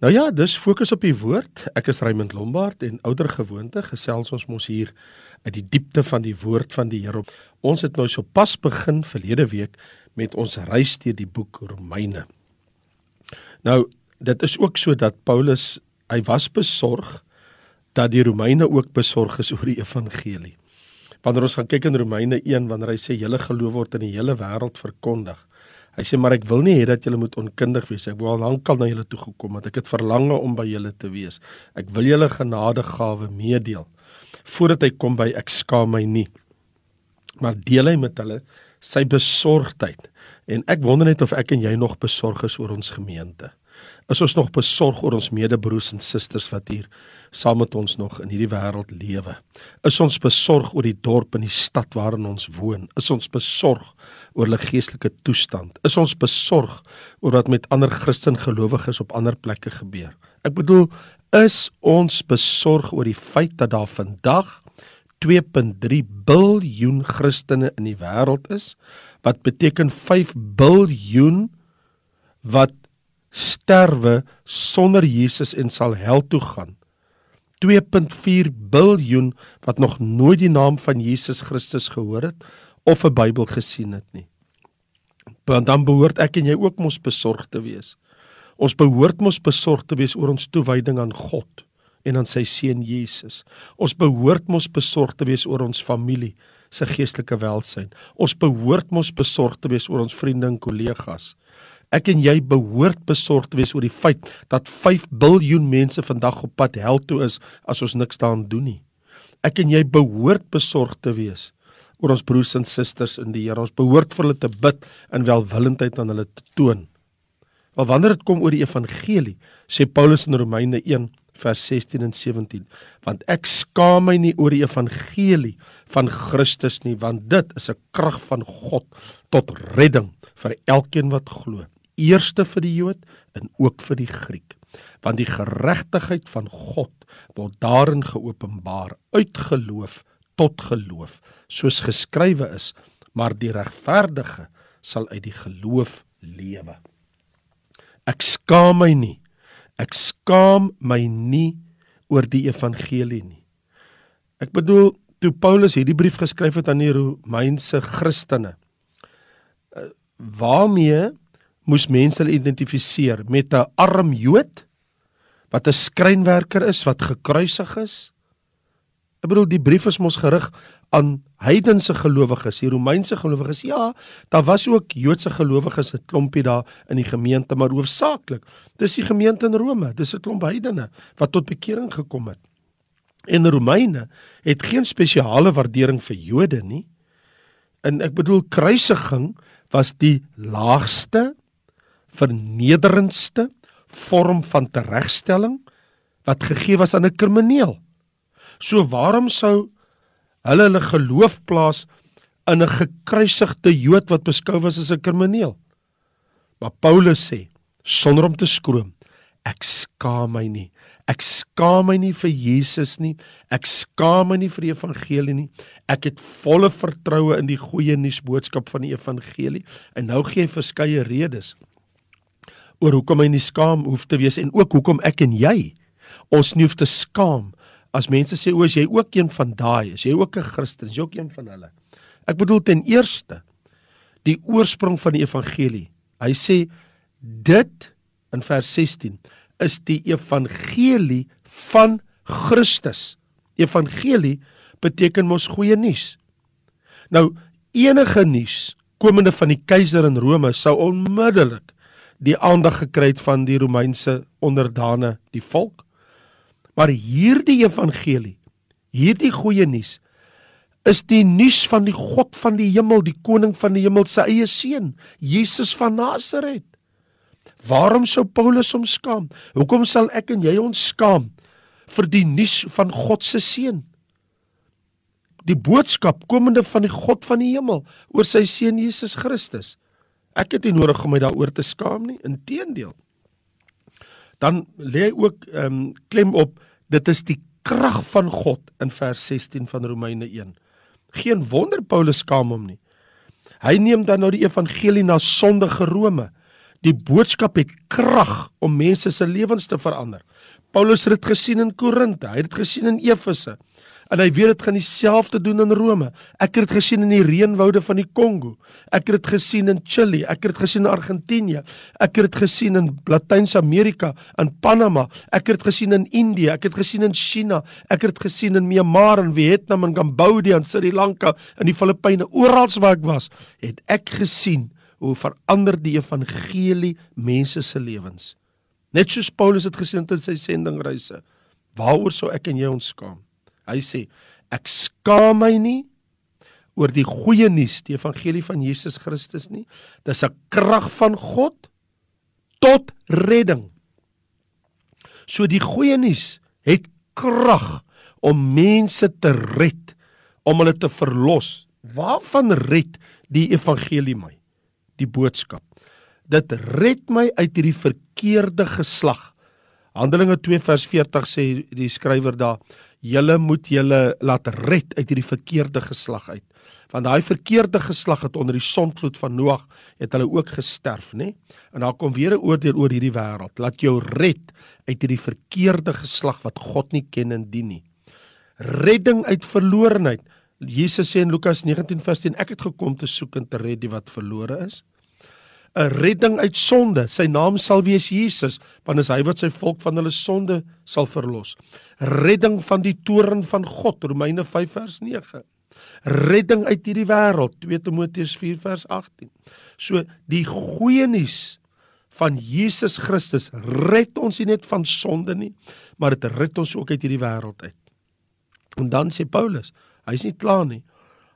Nou ja, dis fokus op die woord. Ek is Raymond Lombard en ouer gewoonte gesels ons mos hier uit die diepte van die woord van die Here. Ons het nou so pas begin verlede week met ons reis deur die boek Romeine. Nou, dit is ook so dat Paulus, hy was besorg dat die Romeine ook besorg is oor die evangelie. Wanneer ons gaan kyk in Romeine 1 wanneer hy sê hele geloof word in die hele wêreld verkondig, Hy sê maar ek wil nie hê dat julle moet onkundig wees. Ek wou al lankal na julle toe gekom het. Ek het verlange om by julle te wees. Ek wil julle genadegawe meedeel. Voordat hy kom by ek skaam my nie. Maar deel hy met hulle sy besorgdheid. En ek wonder net of ek en jy nog besorg is oor ons gemeente. Is ons nog besorg oor ons medebroers en susters wat hier saam met ons nog in hierdie wêreld lewe? Is ons besorg oor die dorp en die stad waarin ons woon? Is ons besorg oor hulle geestelike toestand? Is ons besorg oor wat met ander Christen gelowiges op ander plekke gebeur? Ek bedoel, is ons besorg oor die feit dat daar vandag 2.3 biljoen Christene in die wêreld is, wat beteken 5 biljoen wat sterwe sonder Jesus en sal hel toe gaan. 2.4 biljoen wat nog nooit die naam van Jesus Christus gehoor het of 'n Bybel gesien het nie. Want dan behoort ek en jy ook mos besorg te wees. Ons behoort mos besorg te wees oor ons toewyding aan God en aan sy seun Jesus. Ons behoort mos besorg te wees oor ons familie se geestelike welsyn. Ons behoort mos besorg te wees oor ons vriende en kollegas. Ek en jy behoort besorg te wees oor die feit dat 5 biljoen mense vandag op pad hel toe is as ons niks daaraan doen nie. Ek en jy behoort besorg te wees oor ons broers en susters in die Here. Ons behoort vir hulle te bid en welwillendheid aan hulle te toon. Maar wanneer dit kom oor die evangelie, sê Paulus in Romeine 1 vers 16 en 17, want ek skaam my nie oor die evangelie van Christus nie, want dit is 'n krag van God tot redding vir elkeen wat glo eerste vir die Jood en ook vir die Griek. Want die geregtigheid van God word daarin geopenbaar uit geloof tot geloof, soos geskrywe is, maar die regverdige sal uit die geloof lewe. Ek skaam my nie. Ek skaam my nie oor die evangelie nie. Ek bedoel toe Paulus hierdie brief geskryf het aan die Romeinse Christene, eh, waarmee moes mense hulle identifiseer met 'n arm Jood wat 'n skrynwerker is wat gekruisig is. Ek bedoel die brief is mos gerig aan heidense gelowiges, die Romeinse gelowiges. Ja, daar was ook Joodse gelowiges 'n klompie daar in die gemeente, maar hoofsaaklik, dis die gemeente in Rome, dis 'n klomp heidene wat tot bekering gekom het. En die Romeine het geen spesiale waardering vir Jode nie. En ek bedoel kruisiging was die laagste vernederendste vorm van teregstelling wat gegee was aan 'n krimineel. So waarom sou hulle hulle geloof plaas in 'n gekruisigde Jood wat beskou was as 'n krimineel? Maar Paulus sê sonder om te skroom, ek skaam my nie. Ek skaam my nie vir Jesus nie. Ek skaam my nie vir die evangelie nie. Ek het volle vertroue in die goeie nuus boodskap van die evangelie. En nou gee hy verskeie redes oor hoekom hy nie skaam hoef te wees en ook hoekom ek en jy ons nie hoef te skaam as mense sê o, as jy ook een van daai is, jy ook 'n Christen, jy ook een van hulle. Ek bedoel ten eerste die oorsprong van die evangelie. Hy sê dit in vers 16 is die evangelie van Christus. Evangelie beteken mos goeie nuus. Nou enige nuus komende van die keiser in Rome sou onmiddellik die aandag gekry het van die Romeinse onderdane, die volk. Maar hierdie evangelie, hierdie goeie nuus is die nuus van die God van die hemel, die koning van die hemel se eie seun, Jesus van Nasaret. Waarom sou Paulus hom skaam? Hoekom sal ek en jy ons skaam vir die nuus van God se seun? Die boodskap komende van die God van die hemel oor sy seun Jesus Christus. Ek het nie nodig om my daaroor te skaam nie, inteendeel. Dan lê hy ook ehm um, klem op dit is die krag van God in vers 16 van Romeine 1. Geen wonder Paulus skaam hom nie. Hy neem dan nou die evangelie na sondige Rome, Die boodskap het krag om mense se lewens te verander. Paulus het dit gesien in Korinte, hy het dit gesien in Efese. En hy weet dit gaan dieselfde doen in Rome. Ek het dit gesien in die reënwoude van die Kongo. Ek het dit gesien in Chili, ek het dit gesien in Argentinië. Ek het dit gesien in Latyns-Amerika, in Panama. Ek het dit gesien in Indië, ek het gesien in China. Ek het dit gesien in Myanmar en Vietnam en Kambodja en Sri Lanka en die Filippyne. Oral waar ek was, het ek gesien hoe verander die evangelie mense se lewens. Net soos Paulus het gesê in sy sendingreise. Waaroor sou ek en jy ons skaam? Hy sê ek skaam my nie oor die goeie nuus, die evangelie van Jesus Christus nie. Dis 'n krag van God tot redding. So die goeie nuus het krag om mense te red, om hulle te verlos. Waarvan red die evangelie my? Die boodskap. Dit red my uit hierdie verkeerde geslag. Handelinge 2 vers 40 sê die skrywer daar julle moet julle laat red uit hierdie verkeerde geslag uit. Want daai verkeerde geslag het onder die sondvloed van Noag het hulle ook gesterf, nê? En daar kom weer 'n oordeel oor hierdie wêreld. Laat jou red uit hierdie verkeerde geslag wat God nie ken en dien nie. Redding uit verlorenheid. Jesus sê in Lukas 19:10 ek het gekom te soek en te red die wat verlore is. 'n redding uit sonde. Sy naam sal wees Jesus, want is hy wat sy volk van hulle sonde sal verlos. Redding van die toorn van God, Romeine 5 vers 9. Redding uit hierdie wêreld, 2 Timoteus 4 vers 18. So die goeie nuus van Jesus Christus red ons nie net van sonde nie, maar dit red ons ook uit hierdie wêreld uit. En dan sê Paulus, hy's nie klaar nie.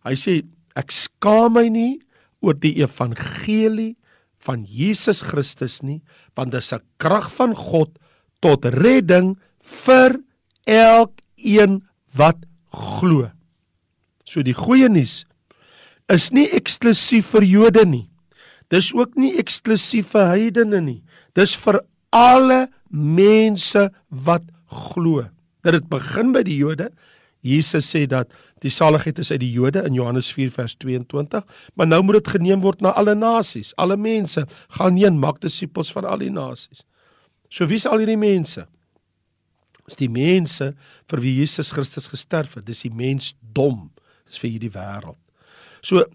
Hy sê ek skaam my nie oor die evangelie van Jesus Christus nie, want dit is 'n krag van God tot redding vir elkeen wat glo. So die goeie nuus is nie eksklusief vir Jode nie. Dis ook nie eksklusief vir heidene nie. Dis vir alle mense wat glo. Dit begin by die Jode. Jesus sê dat Die saligheid is uit die Jode in Johannes 4 vers 22, maar nou moet dit geneem word na alle nasies. Alle mense gaan heen maak disippels van al die nasies. So wie is al hierdie mense? Dis die mense vir wie Jesus Christus gesterf het. Dis die mensdom. Dis vir hierdie wêreld. So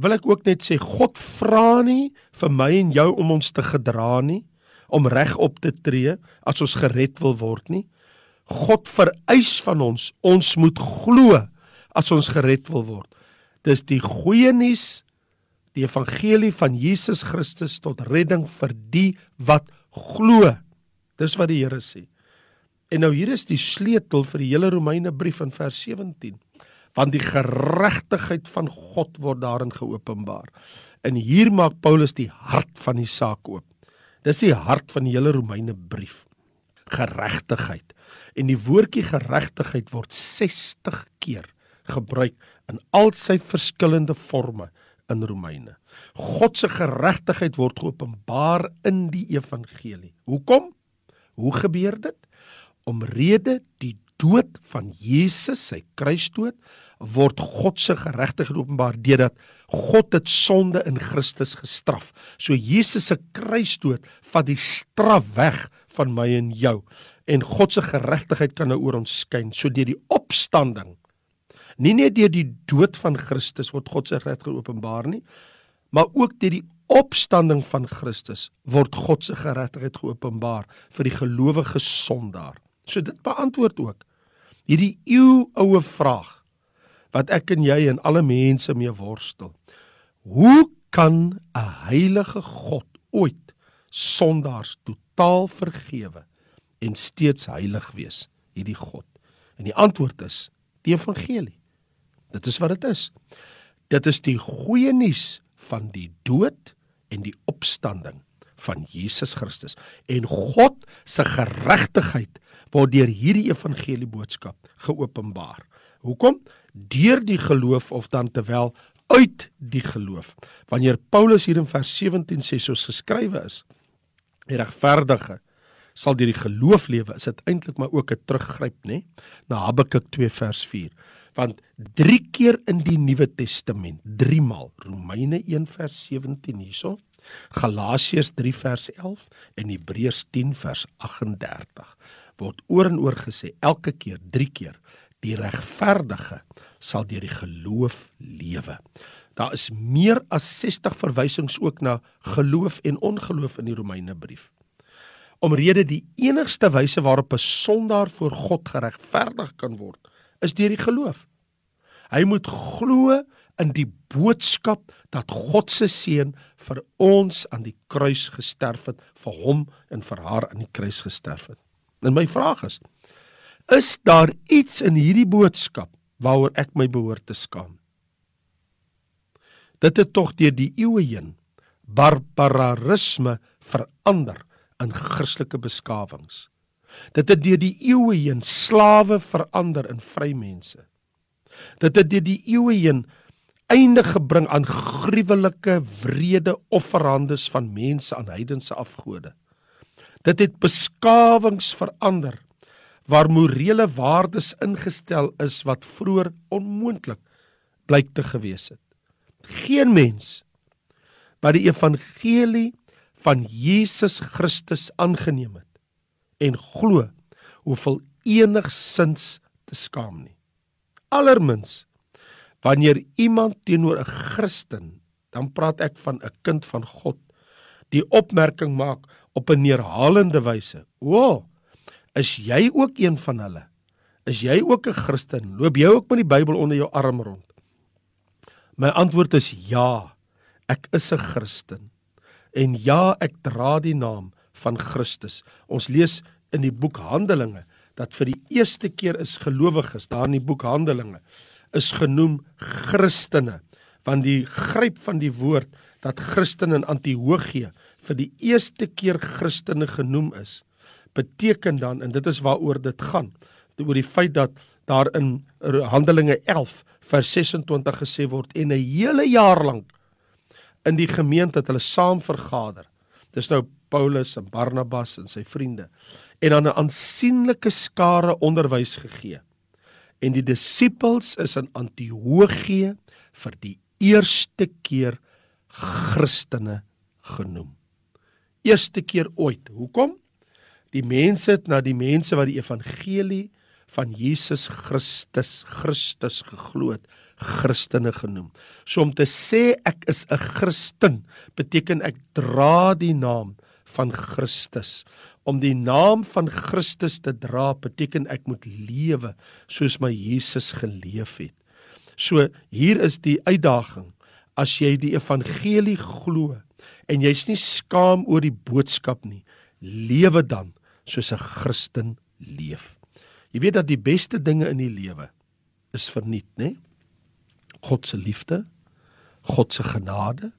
wil ek ook net sê God vra nie vir my en jou om ons te gedra nie, om reg op te tree as ons gered wil word nie. God vereis van ons ons moet glo as ons gered wil word. Dis die goeie nuus, die evangelie van Jesus Christus tot redding vir die wat glo. Dis wat die Here sê. En nou hier is die sleutel vir die hele Romeine brief in vers 17. Want die geregtigheid van God word daarin geopenbaar. En hier maak Paulus die hart van die saak oop. Dis die hart van die hele Romeine brief. Geregtigheid. En die woordjie geregtigheid word 60 keer gebruik in al sy verskillende forme in Romeine. God se geregtigheid word geopenbaar in die evangelie. Hoekom? Hoe gebeur dit? Omrede die dood van Jesus, sy kruisdood, word God se geregtigheid openbaar deurdat God het sonde in Christus gestraf. So Jesus se kruisdood vat die straf weg van my en jou en God se geregtigheid kan nou oor ons skyn. So deur die opstanding Nie net deur die dood van Christus word God se regte geopenbaar nie, maar ook deur die opstanding van Christus word God se geregtigheid geopenbaar vir die gelowige sondaar. So dit beantwoord ook hierdie eeuoue vraag wat ek en jy en alle mense mee worstel. Hoe kan 'n heilige God ooit sondaars totaal vergewe en steeds heilig wees? Hierdie God. En die antwoord is die evangelie. Dit is wat dit is. Dit is die goeie nuus van die dood en die opstanding van Jesus Christus. En God se geregtigheid word deur hierdie evangelie boodskap geopenbaar. Hoekom? Deur die geloof of dan terwyl uit die geloof. Wanneer Paulus hier in vers 17 sê soos geskrywe is, die regverdige sal deur die geloof lewe, is dit eintlik maar ook 'n teruggryp, nê, na Habakuk 2 vers 4 want 3 keer in die Nuwe Testament, 3 maal, Romeine 1 vers 17 hierso, Galasiërs 3 vers 11 en Hebreërs 10 vers 38 word oor en oor gesê elke keer 3 keer die regverdige sal deur die geloof lewe. Daar is meer as 60 verwysings ook na geloof en ongeloof in die Romeinebrief. Omrede die enigste wyse waarop 'n sondaar voor God geregverdig kan word, is deur die geloof. Hy moet glo in die boodskap dat God se seun vir ons aan die kruis gesterf het, vir hom en vir haar aan die kruis gesterf het. En my vraag is: Is daar iets in hierdie boodskap waaroor ek my behoort te skaam? Dit het tog deur die eeue heen barbarisme verander in Christelike beskawings. Dit het deur die eeue heen slawe verander in vrymense. Dit het deur die eeue heen einde gebring aan gruwelike wrede offerhandes van mense aan heidense afgode. Dit het beskawings verander waar morele waardes ingestel is wat vroeër onmoontlik blyk te gewees het. Geen mens wat die evangelie van Jesus Christus aangeneem het en glo hoeveel enigsins te skaam nie. Allermins wanneer iemand teenoor 'n Christen, dan praat ek van 'n kind van God, die opmerking maak op 'n neerhalende wyse. O, is jy ook een van hulle? Is jy ook 'n Christen? Loop jy ook met die Bybel onder jou arm rond? My antwoord is ja. Ek is 'n Christen. En ja, ek dra die naam van Christus. Ons lees in die boek Handelinge dat vir die eerste keer is gelowiges daar in die boek Handelinge is genoem Christene want die gryp van die woord dat Christen in Antiochië vir die eerste keer Christene genoem is, beteken dan en dit is waaroor dit gaan, oor die feit dat daar in Handelinge 11 vers 26 gesê word en 'n hele jaar lank in die gemeente het hulle saam vergader. Dis nou Paulus en Barnabas en sy vriende en dan 'n aansienlike skare onderwys gegee. En die disippels is in Antiochië vir die eerste keer Christene genoem eerste keer ooit. Hoekom? Die mense na die mense wat die evangelie van Jesus Christus Christus geglo het, Christene genoem. So om te sê ek is 'n Christen beteken ek dra die naam van Christus. Om die naam van Christus te dra beteken ek moet lewe soos my Jesus geleef het. So hier is die uitdaging. As jy die evangelie glo, en jy's nie skaam oor die boodskap nie. Lewe dan soos 'n Christen leef. Jy weet dat die beste dinge in die lewe is verniet, né? God se liefde, God se genade,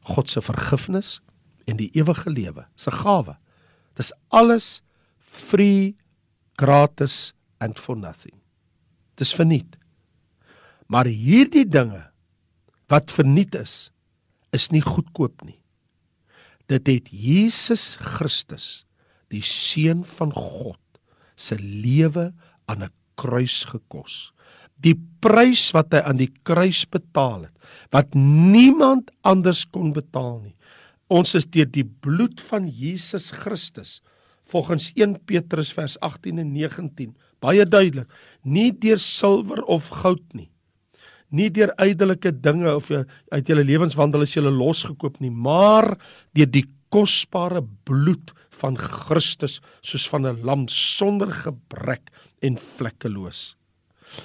God se vergifnis en die ewige lewe, se gawe. Dis alles free, gratis and for nothing. Dis verniet. Maar hierdie dinge wat verniet is, is nie goedkoop nie dit het Jesus Christus, die seun van God, se lewe aan 'n kruis gekos. Die prys wat hy aan die kruis betaal het, wat niemand anders kon betaal nie. Ons is deur die bloed van Jesus Christus volgens 1 Petrus vers 18 en 19 baie duidelik, nie deur silwer of goud nie nie deur ydelike dinge of uit julle lewenswandel as julle losgekoop nie, maar deur die kosbare bloed van Christus soos van 'n lam sonder gebrek en vlekkeloos.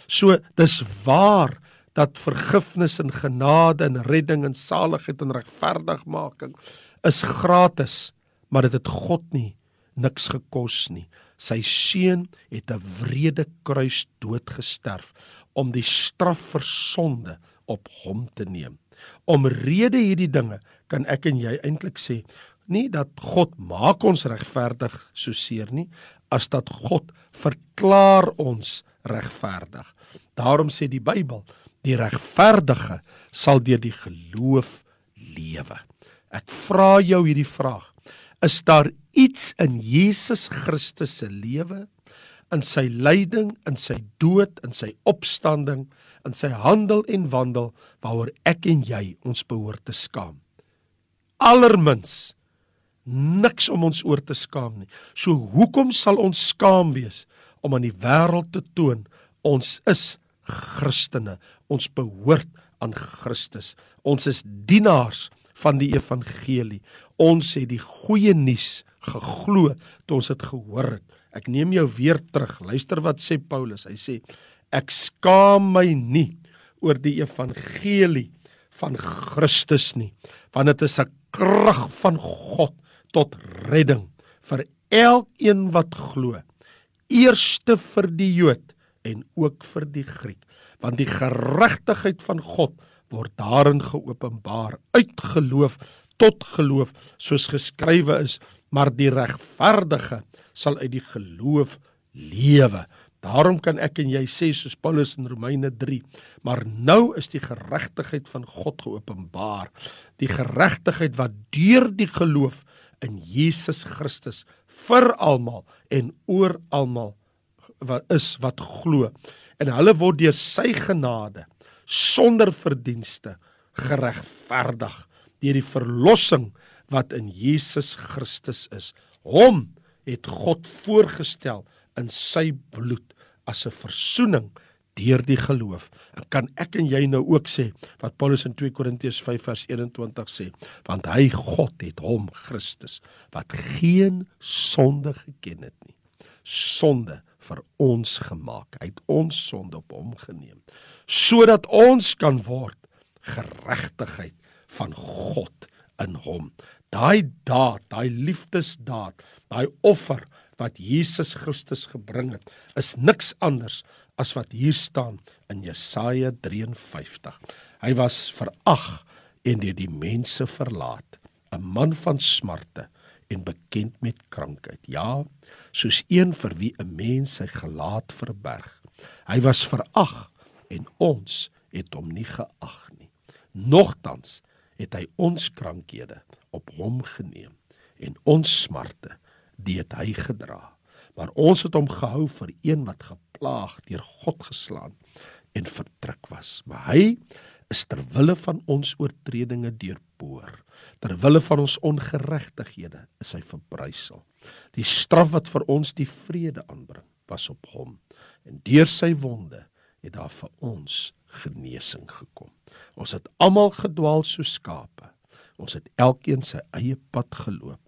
So dis waar dat vergifnis en genade en redding en saligheid en regverdigmaking is gratis, maar dit het God nie niks gekos nie. Sy seun het 'n wrede kruis doodgesterf om die straf vir sonde op hom te neem. Omrede hierdie dinge kan ek en jy eintlik sê nie dat God maak ons regverdig so seer nie as dat God verklaar ons regverdig. Daarom sê die Bybel, die regverdige sal deur die geloof lewe. Ek vra jou hierdie vraag: Is daar iets in Jesus Christus se lewe in sy lyding, in sy dood, in sy opstanding, in sy handel en wandel waaroor ek en jy ons behoort te skaam. allermins niks om ons oor te skaam nie. So hoekom sal ons skaam wees om aan die wêreld te toon ons is Christene. Ons behoort aan Christus. Ons is dienaars van die evangelie. Ons het die goeie nuus geglo toe ons dit gehoor het. Ek neem jou weer terug. Luister wat sê Paulus. Hy sê ek skaam my nie oor die evangelie van Christus nie, want dit is 'n krag van God tot redding vir elkeen wat glo. Eerste vir die Jood en ook vir die Griek, want die geregtigheid van God word daarin geopenbaar uit geloof tot geloof soos geskrywe is maar die regverdige sal uit die geloof lewe. Daarom kan ek en jy sê soos Paulus in Romeine 3 maar nou is die geregtigheid van God geopenbaar. Die geregtigheid wat deur die geloof in Jesus Christus vir almal en oor almal wat is wat glo en hulle word deur sy genade sonder verdienste geregverdig deur die verlossing wat in Jesus Christus is. Hom het God voorgestel in sy bloed as 'n verzoening deur die geloof. En kan ek en jy nou ook sê wat Paulus in 2 Korintiërs 5 vers 21 sê, want hy God het hom Christus wat geen sonde geken het nie. Sonde vir ons gemaak. Hy het ons sonde op hom geneem sodat ons kan word geregtigheid van God in hom. Daai daad, daai liefdesdaad, daai offer wat Jesus Christus gebring het, is niks anders as wat hier staan in Jesaja 53. Hy was verag en deur die mense verlaat, 'n man van smarte en bekend met krankheid. Ja, soos een vir wie 'n mens sy gelaat verberg. Hy was verag en ons het hom nie geag nie. Nogtans het hy ons krankhede op hom geneem en ons smarte dit hy gedra. Maar ons het hom gehou vir een wat geplaag deur God geslaan en verdruk was. Maar hy is ter wille van ons oortredinge deurboor. Ter wille van ons ongeregtighede is hy verbrysel. Die straf wat vir ons die vrede aanbring, was op hom en deur sy wonde het daar vir ons genesing gekom. Ons het almal gedwaal so skape. Ons het elkeen sy eie pad geloop.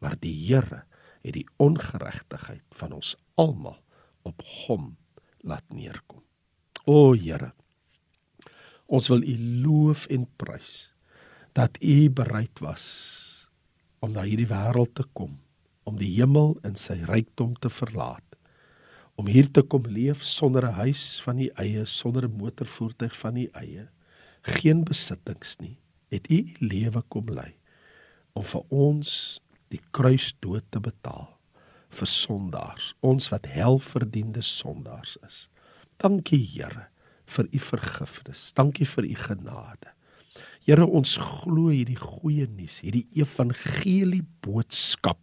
Maar die Here het die ongeregtigheid van ons almal op hom laat neerkom. O Here, ons wil U loof en prys dat U bereid was om na hierdie wêreld te kom, om die hemel en sy rykdom te verlaat om hier te kom leef sonder 'n huis van die eie, sonder 'n motorvoertuig van die eie, geen besittings nie, het u lewe kom lei om vir ons die kruisdood te betaal vir sondaars, ons wat hel verdiende sondaars is. Dankie Here vir u vergifnis. Dankie vir u genade. Here ons glo hierdie goeie nuus, hierdie evangelie boodskap.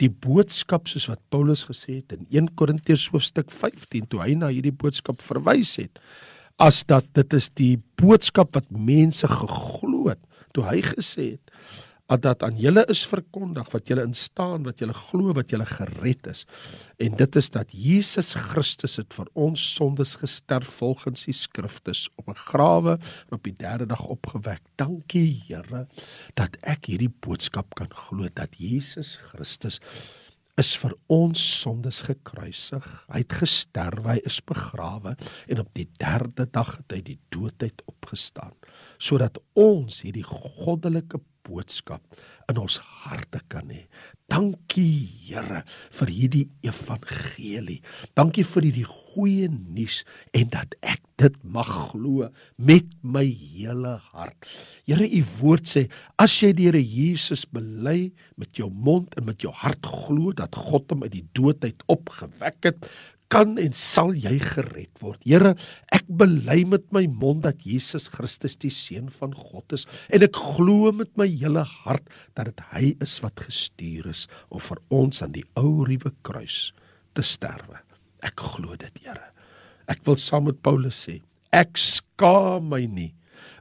Die boodskap soos wat Paulus gesê het in 1 Korintiërs hoofstuk 15 toe hy na hierdie boodskap verwys het, as dat dit is die boodskap wat mense geglo het. Toe hy gesê het dat aan julle is verkondig wat julle instaan wat julle glo wat julle gered is en dit is dat Jesus Christus het vir ons sondes gesterf volgens die skriftes op 'n grawe en op die derde dag opgewek dankie Here dat ek hierdie boodskap kan glo dat Jesus Christus is vir ons sondes gekruisig. Hy het gesterf, hy is begrawe en op die derde dag het hy die doodheid opgestaan sodat ons hierdie goddelike boodskap in ons harte kan hê. Dankie Here vir hierdie evangelie. Dankie vir hierdie goeie nuus en dat ek dit mag glo met my hele hart. Here, u woord sê as jy die Here Jesus bely met jou mond en met jou hart glo dat God hom uit die dood uit opgewek het, kan en sal jy gered word. Here, ek bely met my mond dat Jesus Christus die seun van God is en ek glo met my hele hart dat dit hy is wat gestuur is om vir ons aan die ou ruwe kruis te sterwe. Ek glo dit, Here. Ek wil saam met Paulus sê, ek skaam my nie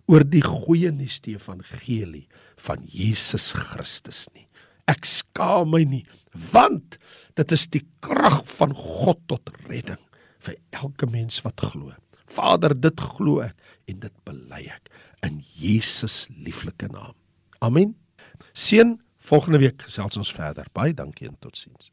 oor die goeie nuus die evangelie van Jesus Christus nie. Ek skaam my nie, want dit is die krag van God tot redding vir elke mens wat glo. Vader, dit glo ek en dit bely ek in Jesus lieflike naam. Amen. Seën volgende week gesels ons verder. Baie dankie en totsiens.